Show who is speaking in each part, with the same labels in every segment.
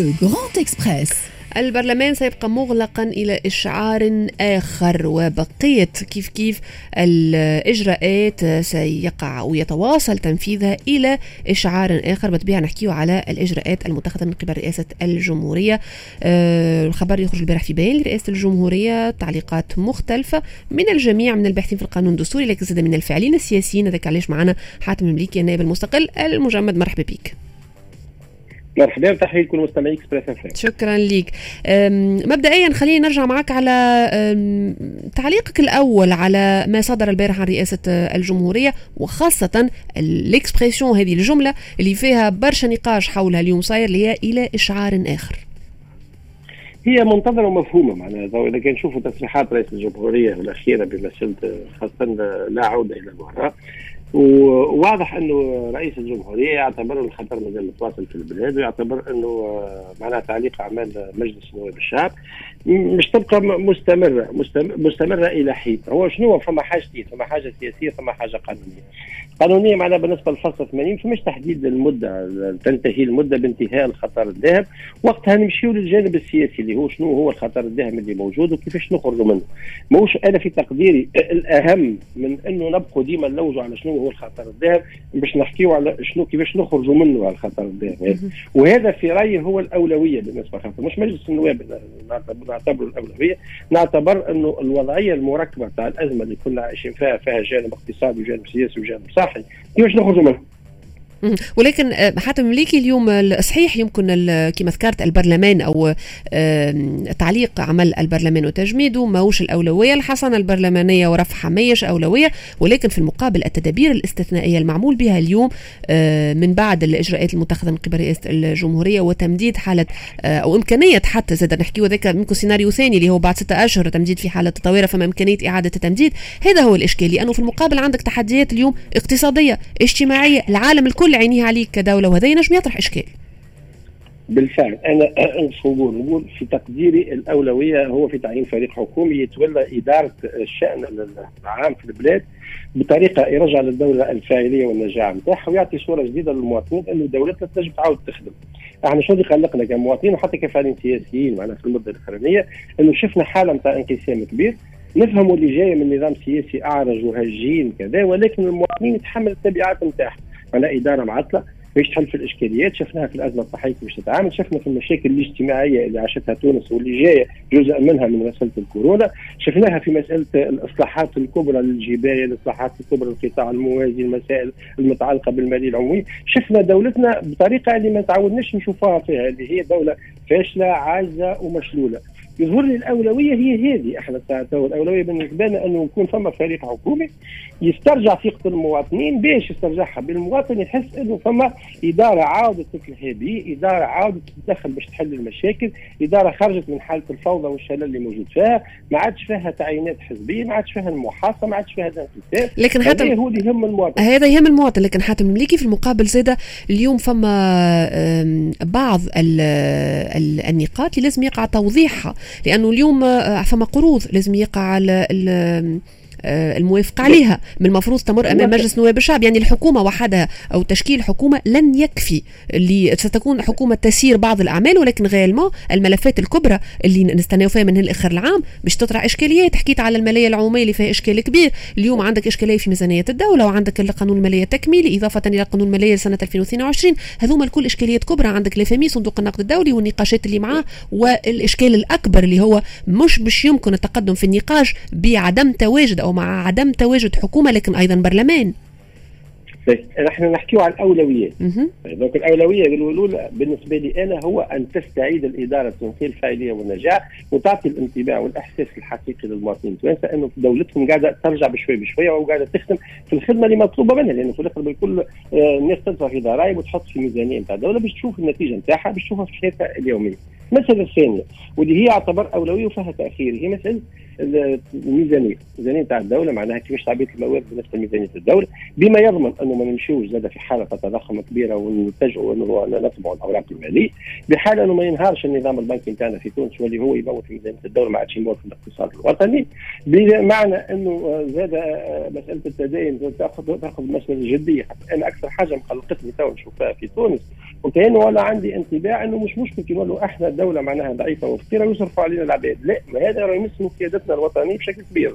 Speaker 1: Le Grand Express.
Speaker 2: البرلمان سيبقى مغلقا إلى إشعار آخر وبقية كيف كيف الإجراءات سيقع ويتواصل تنفيذها إلى إشعار آخر. بطبيعة نحكيه على الإجراءات المتخذة من قبل رئاسة الجمهورية. آه، الخبر يخرج البارح في بيان لرئاسة الجمهورية تعليقات مختلفة من الجميع من الباحثين في القانون الدستوري لكن زاد من الفاعلين السياسيين. هذاك علاش معنا حاتم المليكي النائب المستقل المجمد. مرحبا بك.
Speaker 3: مرحبا وتحيه لكل مستمعي إكسبريس إف
Speaker 2: شكرا لك. مبدئيا خلينا نرجع معك على تعليقك الأول على ما صدر البارح عن رئاسة الجمهورية وخاصة الإكسبريسيون هذه الجملة اللي فيها برشا نقاش حولها اليوم صاير اللي هي إلى إشعار آخر.
Speaker 3: هي منتظرة ومفهومة معناها إذا كان نشوفوا تصريحات رئيس الجمهورية الأخيرة بمسألة خاصة لا عودة إلى الوراء وواضح إنه رئيس الجمهورية يعتبر الخطر مازال متواصل في البلاد ويعتبر إنه آه، معناها تعليق أعمال مجلس نواب الشعب. مش تبقى مستمرة مستمرة إلى حين. هو شنو فما حاجتين فما حاجة سياسية فما حاجة قانونية. قانونية معناها بالنسبة للفصل 80 فمش تحديد المدة تنتهي المدة بانتهاء الخطر الذهب. وقتها نمشيو للجانب السياسي اللي هو شنو هو الخطر الذهب اللي موجود وكيفاش نخرجوا منه. موش أنا في تقديري الأهم من إنه نبقوا ديما نلوجوا على شنو هو الخطر الذهب باش نحكيو على شنو كيفاش نخرجوا منه على الخطر الذهب. وهذا في رأيي هو الأولوية بالنسبة للخطر مش مجلس النواب نعتبر الأولوية. نعتبر أنه الوضعية المركبة تاع الأزمة اللي كنا عايشين فيها فيها جانب اقتصادي وجانب سياسي وجانب صحي كيفاش نخرجوا منه
Speaker 2: ولكن آه، حتى مليكي اليوم صحيح يمكن كما ذكرت البرلمان أو تعليق عمل البرلمان وتجميده ماهوش الأولوية الحصانه البرلمانية ورفعها ماهيش أولوية ولكن في المقابل التدابير الاستثنائية المعمول بها اليوم آه، من بعد الإجراءات المتخذة من قبل رئاسه الجمهورية وتمديد حالة آه، أو إمكانية حتى زاد نحكيو ذاك ممكن سيناريو ثاني اللي هو بعد ستة أشهر تمديد في حالة الطوارئ فما إمكانية إعادة التمديد. هذا هو الاشكال لأنه في المقابل عندك تحديات اليوم اقتصادية اجتماعية العالم الكل كل عينيه عليك كدولة وهذا ينجم يطرح إشكال.
Speaker 3: بالفعل. أنا نقول نقول في تقديري الأولوية هو في تعيين فريق حكومي يتولى إدارة الشأن العام في البلاد بطريقة يرجع للدولة الفاعلية والنجاعة نتاعها ويعطي صورة جديدة للمواطنين انه دولتنا تنجم تعاود تخدم. إحنا شنو اللي خلقنا كمواطنين وحتى كفاعلين سياسيين معنا في المدة الأخرانية؟ إنه شفنا حالة نتاع انقسام كبير. نفهموا اللي جاية من نظام سياسي أعرج وهجين كذا ولكن المواطنين يتحمل التبعات نتاعها على إدارة معطلة. باش تحل في الإشكاليات شفناها في الأزمة الصحيه باش تتعامل شفنا في المشاكل الاجتماعية اللي عاشتها تونس واللي جاية جزء منها من مسألة الكورونا. شفناها في مسألة الإصلاحات الكبرى للجبايه الإصلاحات الكبرى للقطاع الموازي المسائل المتعلقة بالماليه العموميه شفنا دولتنا بطريقة اللي ما تعودناش نشوفها فيها اللي هي دولة فاشلة عاجزه ومشلولة. يظهر لي الأولوية هي هذه. إحنا الأولوية بالنسبة لنا أنه يكون فما فريق حكومي يسترجع ثقة المواطنين باش يسترجعها. بالمواطن يحس أنه فما إدارة عاودت تتلهي به، إدارة عاودت تتدخل باش تحل المشاكل، إدارة خرجت من حالة الفوضى والشلل اللي موجود فيها، ما عادش فيها تعيينات حزبية، ما عادش فيها المحاصه، ما عادش فيها الانقسام.
Speaker 2: لكن حتى
Speaker 3: هو اللي يهم المواطن.
Speaker 2: هذا يهم المواطن. لكن حتى المليكي في المقابل زادة اليوم فما بعض النقاط اللي لازم يقع توضيحها. لأنه اليوم آه، فما قروض لازم يقع على آه، الموافق عليها. من المفروض تمر أمام مجلس نواب الشعب. يعني الحكومة وحدها أو تشكيل حكومه لن يكفي اللي ستكون حكومة تسير بعض الأعمال ولكن غالما الملفات الكبرى اللي نستناو فيها من الإخر العام باش تطرح إشكاليات. حكيت على المالية العمومية اللي فيها إشكال كبير. اليوم عندك إشكالية في ميزانية الدولة وعندك القانون المالية التكميلي إضافة إلى قانون المالية لسنة 2022 هذوما الكل إشكاليات كبرى. عندك لفامي صندوق النقد الدولي والنقاشات اللي معاه والإشكال الأكبر اللي هو مش باش يمكن التقدم في النقاش بعدم تواجد أو أو مع عدم تواجد حكومة لكن أيضا برلمان.
Speaker 3: نحن نحكيو عن الاولويات دونك الأولوية الاولى بالنسبة لي أنا هو أن تستعيد الإدارة التونسيه الفاعلية والنجاح وتعطي الانطباع والإحساس الحقيقي للمواطنين. التوانسه انه دولتهم قاعدة ترجع بشوي بشويه وقاعده تخدم في الخدمة اللي مطلوبة منها لأنه في الآخر بالكل آه، الناس تدفع في ضرائب وتحط في الميزانيه نتاع الدولة باش تشوف النتيجة نتاعها باش تشوفها في حياتها اليومية. المساله الثانية واللي هي يعتبر أولوية وفيها تأخير. هي مسألة الميزانية، الميزانية نتاع الدولة معناها كيفاش تعبئه الموارد بالنسبة لميزانية الدولة. بما يضمن أنه ما نمشيوش زاد في حالة تضخم كبيرة ونتجهوا أنه نطبعوا الأوراق المالية بحال أنه ما ينهارش النظام البنكي نتاعنا في تونس واللي هو يموت في ميزانية الدولة ما عادش يموت في الاقتصاد الوطني. بمعنى أنه زاد مسألة التدين تاخذ تأخذ مسألة جدية. أنا أكثر حاجة مقلقتني تو نشوفها في تونس وكان ولا عندي انطباع أنه مش مشكل كي نقولوا إحنا دولة معناها ضعيفة وفقيرة يصرفوا علينا العباد. لا هذا راه يمس سيادتنا الوطنية بشكل كبير.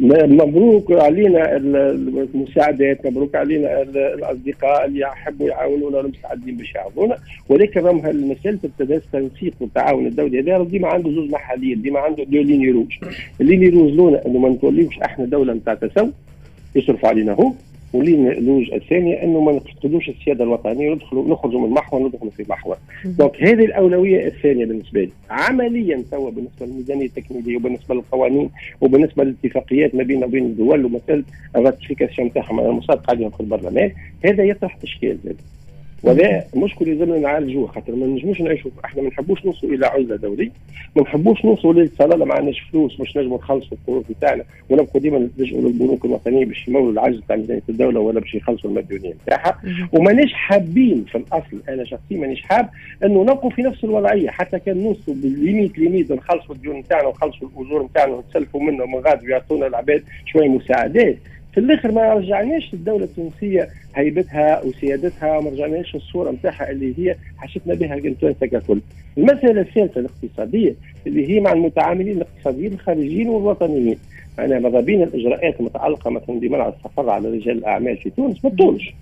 Speaker 3: مبروك علينا المساعدات مبروك علينا الأصدقاء اللي يحبوا يعاونونا المستعدين باش يعاونونا. ولكن راهم مساله التنسيق والتعاون الدولي هذا ديما عنده زوج محليات ديما عنده دو ليني روج. الليني روج لونا إنه ما نتوليوش أحنا دولة نتاع تسو يصرف علينا هو. واللوج الثانية أنه ما نفقدوش السيادة الوطنية وندخلوا نخرجوا من محور ندخلوا في محور. دونك هذه الأولوية الثانية بالنسبة لي. عمليا توا بالنسبة للميزانية التكميليه وبالنسبة للقوانين وبالنسبة للاتفاقيات ما بين وبين الدول ومسألة ratification تاعهم المصادقه عليهم في البرلمان هذا يطرح إشكال ذلك. ولا مشكل يلزمنا نعالجوه خاطر ما نجموش نعيشوا إحنا ما نحبوش نوصلوا إلى عزلة دولية ما نحبوش نوصلوا للصلالة ما عندناش فلوس باش نجموا نخلصوا القروض بتاعنا ونبقوا ديما نلجؤوا للبنوك الوطنية باش يمولوا العجز تاع ميزانيه الدولة ولا باش يخلصوا المديونيه نتاعها ومانيش حابين في الأصل أنا شخصيا مانيش حاب إنه نبقوا في نفس الوضعية حتى كان نوصلوا بال limite limite نخلصوا الديون نتاعنا ونخلصوا الأجور نتاعنا ونتسلفوا منهم من غاد ويعطونا العباد شوية مساعدات. في الآخر ما رجعناش الدولة التونسية هيبتها وسيادتها ما رجعناش الصورة نتاعها اللي هي حشتنا بها التوانسه ككل. المسألة الثالثة الاقتصادية اللي هي مع المتعاملين الاقتصاديين الخارجيين والوطنيين. أنا ماذا بيا الإجراءات المتعلقة مثلا بمنع السفر على رجال الأعمال في تونس ما تطولش.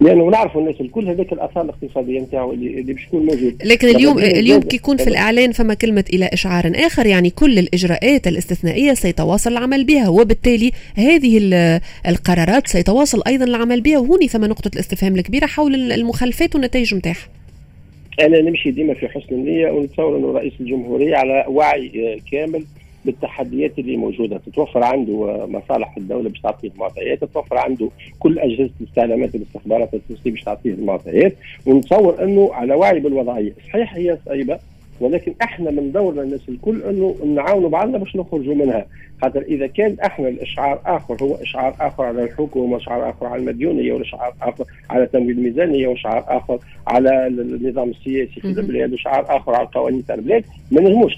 Speaker 3: لأنه نعرفوا الناس الكل هذاك الآثار الاقتصادية نتاعو اللي, اللي باش يكون موجود.
Speaker 2: لكن اليوم اليوم كي يكون في الإعلان فما كلمة إلى إشعار آخر يعني كل الإجراءات الاستثنائية سيتواصل العمل بها وبالتالي هذه القرارات سيتواصل أيضا العمل بها. وهوني ثم نقطة الاستفهام الكبيرة حول المخالفات والنتائج نتاعها.
Speaker 3: أنا نمشي ديما في حسن النية ونتصور أنه رئيس الجمهورية على وعي كامل بالتحديات اللي موجودة. تتوفر عنده مصالح الدولة باش تعطيه المعطيات تتوفر عنده كل أجهزة الاستعلامات والاستخبارات التونسيه باش تعطيه المعطيات. ونتصور إنه على وعي بالوضعية. صحيح هي صعيبه ولكن إحنا من دورنا الناس الكل إنه نعاونوا بعضنا باش نخرجوا منها. خاطر إذا كان إحنا الإشعار آخر هو إشعار آخر على الحكومة وإشعار آخر على المديونيه وإشعار آخر على تمويل الميزانيه وإشعار آخر على النظام السياسي في البلاد وإشعار آخر على القوانين تاع البلاد. ما نجموش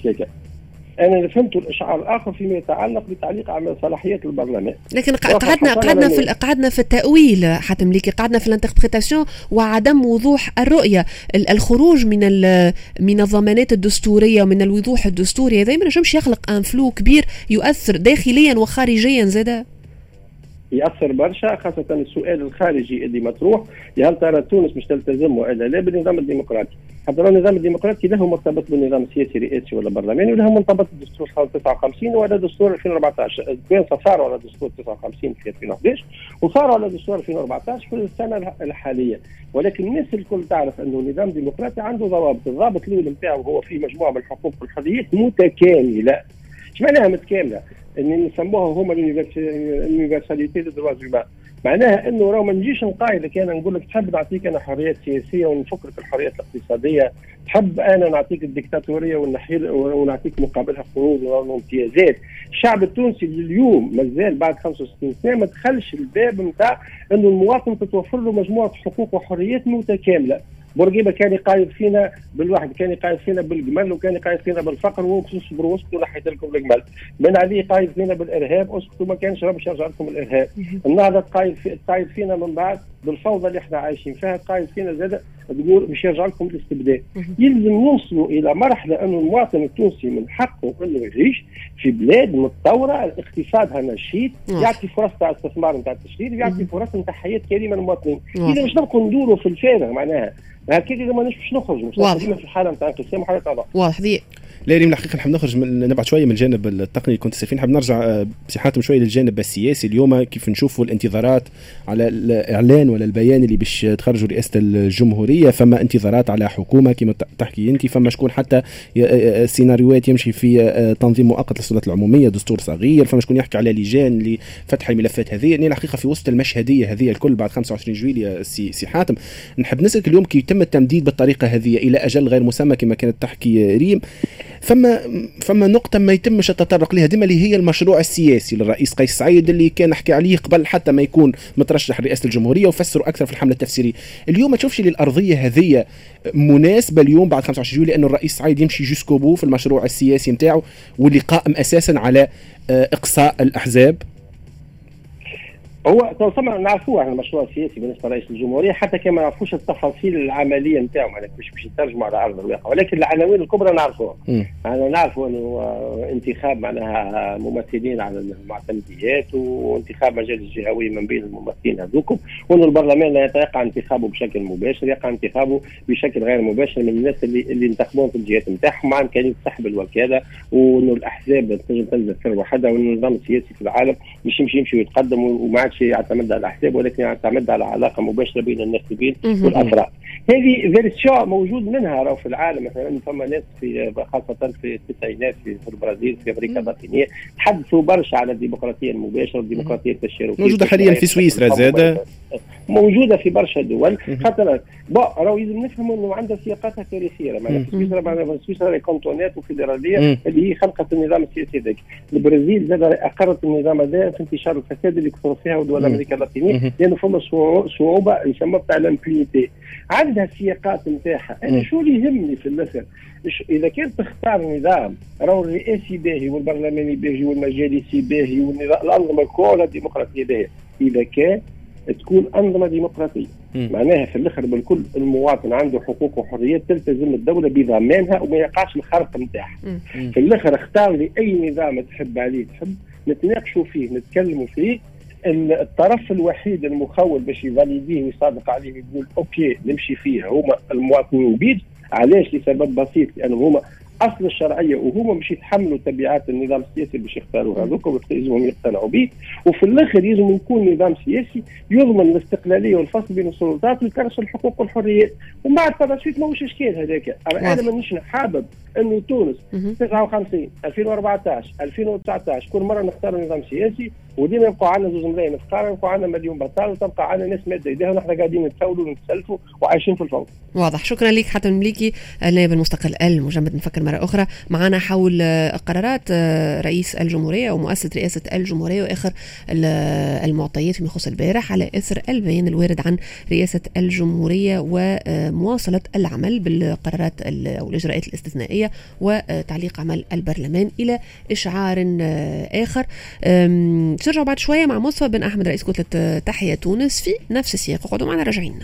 Speaker 3: أنا فهمت الإشعار الآخر فيما يتعلق بتعليق على صلاحيات البرلمان
Speaker 2: لكن قعدنا قعدنا في قعدنا في التأويل حاتم المليكي قعدنا في ال interprétation وعدم وضوح الرؤية. الخروج من من الضمانات الدستورية ومن الوضوح الدستوري هذا ما نجمش يخلق un flou كبير يؤثر داخليا وخارجيا زاده.
Speaker 3: يأثر برشا خاصة السؤال الخارجي اللي مطروح هل ترى تونس مش تلتزم وإلا لا بالنظام الديمقراطي؟ حتى النظام الديمقراطي له مرتبط بالنظام السياسي الرئاسي ولا البرلماني وله مرتبط بالدستور 59 ولا دستور 2014 كان صاروا على دستور 59 في 2011 وصاروا على دستور 2014 في السنة الحالية. ولكن الناس الكل تعرف أنه النظام الديمقراطي عنده ضوابط الضابط الأول نتاعو هو فيه مجموعة من الحقوق والحريات متكاملة. إيش معناها متكامله؟ ان نسموها هما ال universalité de droits معناها إنه راه ما نجيش نقايضك كان نقول لك تحب نعطيك أنا حريات سياسية ونفك لك الحريات الاقتصادية. تحب أنا نعطيك الدكتاتورية ونعطيك مقابلها قروض وامتيازات. الشعب التونسي اليوم مازال بعد 65 سنة ما دخلش الباب نتاع إنه المواطن تتوفر له مجموعة حقوق وحريات متكاملة. بورقيبة كان يقايد فينا بالواحد كان يقايد فينا بالجمل وكان يقايد فينا بالفقر وهو صبروا واسكتوا لكم الجمل بن علي قايد فينا بالإرهاب أسكتوا ما كانش راه باش يرجع لكم الإرهاب. النهضة في قايد فينا من بعد بالفوضى اللي إحنا عايشين فيها قايد فينا زاد تقول باش يرجع لكم الاستبداد. يلزم نوصلوا إلى مرحلة انه المواطن التونسي من حقه أنه يعيش في بلاد متطورة اقتصادها نشيط يعطي فرص تاع استثمار نتاع التشغيل ويعطي فرص نتاع حياة كريمة للمواطنين. إذا مش نبقوا ندوروا في الفارغ معناها هكاك إذا ما باش نخرج مش في حاله نتاع انقسام وحالة أعضاء.
Speaker 2: واضح.
Speaker 1: لا ريم الحقيقة نحب نخرج من نبعد شوية من الجانب التقني كنت سفين نحب نرجع آه، بصحاتهم شوية للجانب السياسي. اليوم كيف نشوفوا الانتظارات على الإعلان ولا البيان اللي باش تخرجوا رئاسة الجمهورية. فما انتظارات على حكومة كما تحكي انت فما شكون حتى آه، آه، سيناريوهات يمشي في تنظيم مؤقت للسلطات العمومية دستور صغير. فما شكون يحكي على لجان لفتح الملفات هذه. يعني الحقيقة في وسط المشهدية هذه الكل بعد 25 جويليا سي, سي حاتم نحب نسألك اليوم كي يتم التمديد بالطريقة هذه إلى أجل غير مسمى كما كانت تحكي ريم. فما فما نقطة ما يتمش التطرق لها. ديما اللي هي المشروع السياسي للرئيس قيس سعيد اللي كان نحكي عليه قبل حتى ما يكون مترشح رئاسه الجمهورية وفسروا أكثر في الحملة التفسيرية. اليوم ما تشوفش الأرضية هذه مناسبة اليوم بعد 25 يوليو لأنه الرئيس سعيد يمشي جوسكو بو في المشروع السياسي نتاعو واللي قائم أساسا على آه، إقصاء الأحزاب.
Speaker 3: هو طبعا نعرفوه إحنا المشروع السياسي بالنسبة لرئيس الجمهورية حتى كما نعرفوش التفاصيل العملية نتاعو يعني مش باش نترجموا على أرض الواقع. ولكن العناوين الكبرى نعرفوها. أنا نعرفوا أنه انتخاب معناها ممثلين على المعتمديات وانتخاب مجالس جهويه من بين الممثلين هذوكم وأنه البرلمان لا يتوقع انتخابه بشكل مباشر يقع انتخابه بشكل غير مباشر من الناس اللي اللي ينتخبون في الجهات نتاعهم مع امكانيه سحب الوكالة وأنه الأحزاب تنجم تنزل سر وحدها وأنه النظام السياسي في العالم مش يمشي يمشي ويتقدم وما عادش يعتمد على الاحزاب ولكن يعتمد على علاقة مباشرة بين الناحيين والافراد. هذه فيرسيون موجود منها راهو في العالم مثلا فما ناس في خاصة في التسعينات في البرازيل في أمريكا اللاتينيه تحدثوا برشا على الديمقراطية المباشرة والديمقراطيه التشاركية
Speaker 1: موجودة حاليا في سويسرا زاد
Speaker 3: موجودة في برشا دول خاطر راهو لازم نفهموا إنه عندها سياقاتها تاريخية. معناها في سويسرا معناها سويسرا cantons وفيدرالية اللي هي خلقت النظام السياسي ذاك البرازيل زاد أقرت النظام هذا في انتشار الفساد اللي كثروا فيها دول أمريكا اللاتينيه لأنه فما صعوبة يسمى بتاع ال impunité عندها سياقات نتاعها أنا شو اللي يهمني في الآخر إذا كان تختار نظام راهو الرئاسي باهي والبرلماني باهي والمجالسي باهي والانظمه كلها الديمقراطية باهية. إذا كان تكون أنظمة ديمقراطية. معناها في الأخر بالكل المواطن عنده حقوق وحريات تلتزم الدولة بضمانها وما يقعش الخرق نتاعها في الأخر اختار لي أي نظام تحب عليه تحب نتناقشوا فيه نتكلموا فيه الطرف الوحيد المخول باش يفاليديه ويصادق عليه ويقول أوكي نمشي فيه. هما المواطنين البيض علاش؟ لسبب بسيط لأنه هما أصل الشرعية وهما باش يتحملوا تبعات النظام السياسي باش يختاروا هذوك لازمهم يقتنعوا به وفي الآخر لازم يكون نظام سياسي يضمن الاستقلالية والفصل بين السلطات ويكرس الحقوق والحريات. ومن بعد الترشيد ماهوش إشكال هذاك. أنا مانيش حابب إنه تونس. 59 2014 2019 كل مرة نختار نظام سياسي وديما يبقى عندنا زوج ملايين. فقراء يبقى عندنا مليون بطال وتبقى عندنا ناس مادة إيديها ونحن قاعدين نتسولوا ونتسلفوا وعايشين في الفوضى.
Speaker 2: واضح. شكرا لك حتى المليكي النائب المستقل المجمد. نفكر مرة أخرى. معنا حول قرارات رئيس الجمهورية ومؤسسة رئاسة الجمهورية وآخر المعطيات فيما يخص البارح على إثر البيان الوارد عن رئاسة الجمهورية ومواصلة العمل بالقرارات أو الإجراءات الاستثنائية. وتعليق عمل البرلمان إلى إشعار آخر. ترجعوا بعد شوية مع مصطفى بن أحمد رئيس كتلة تحيا تونس في نفس السياق. وقعدوا معنا راجعين.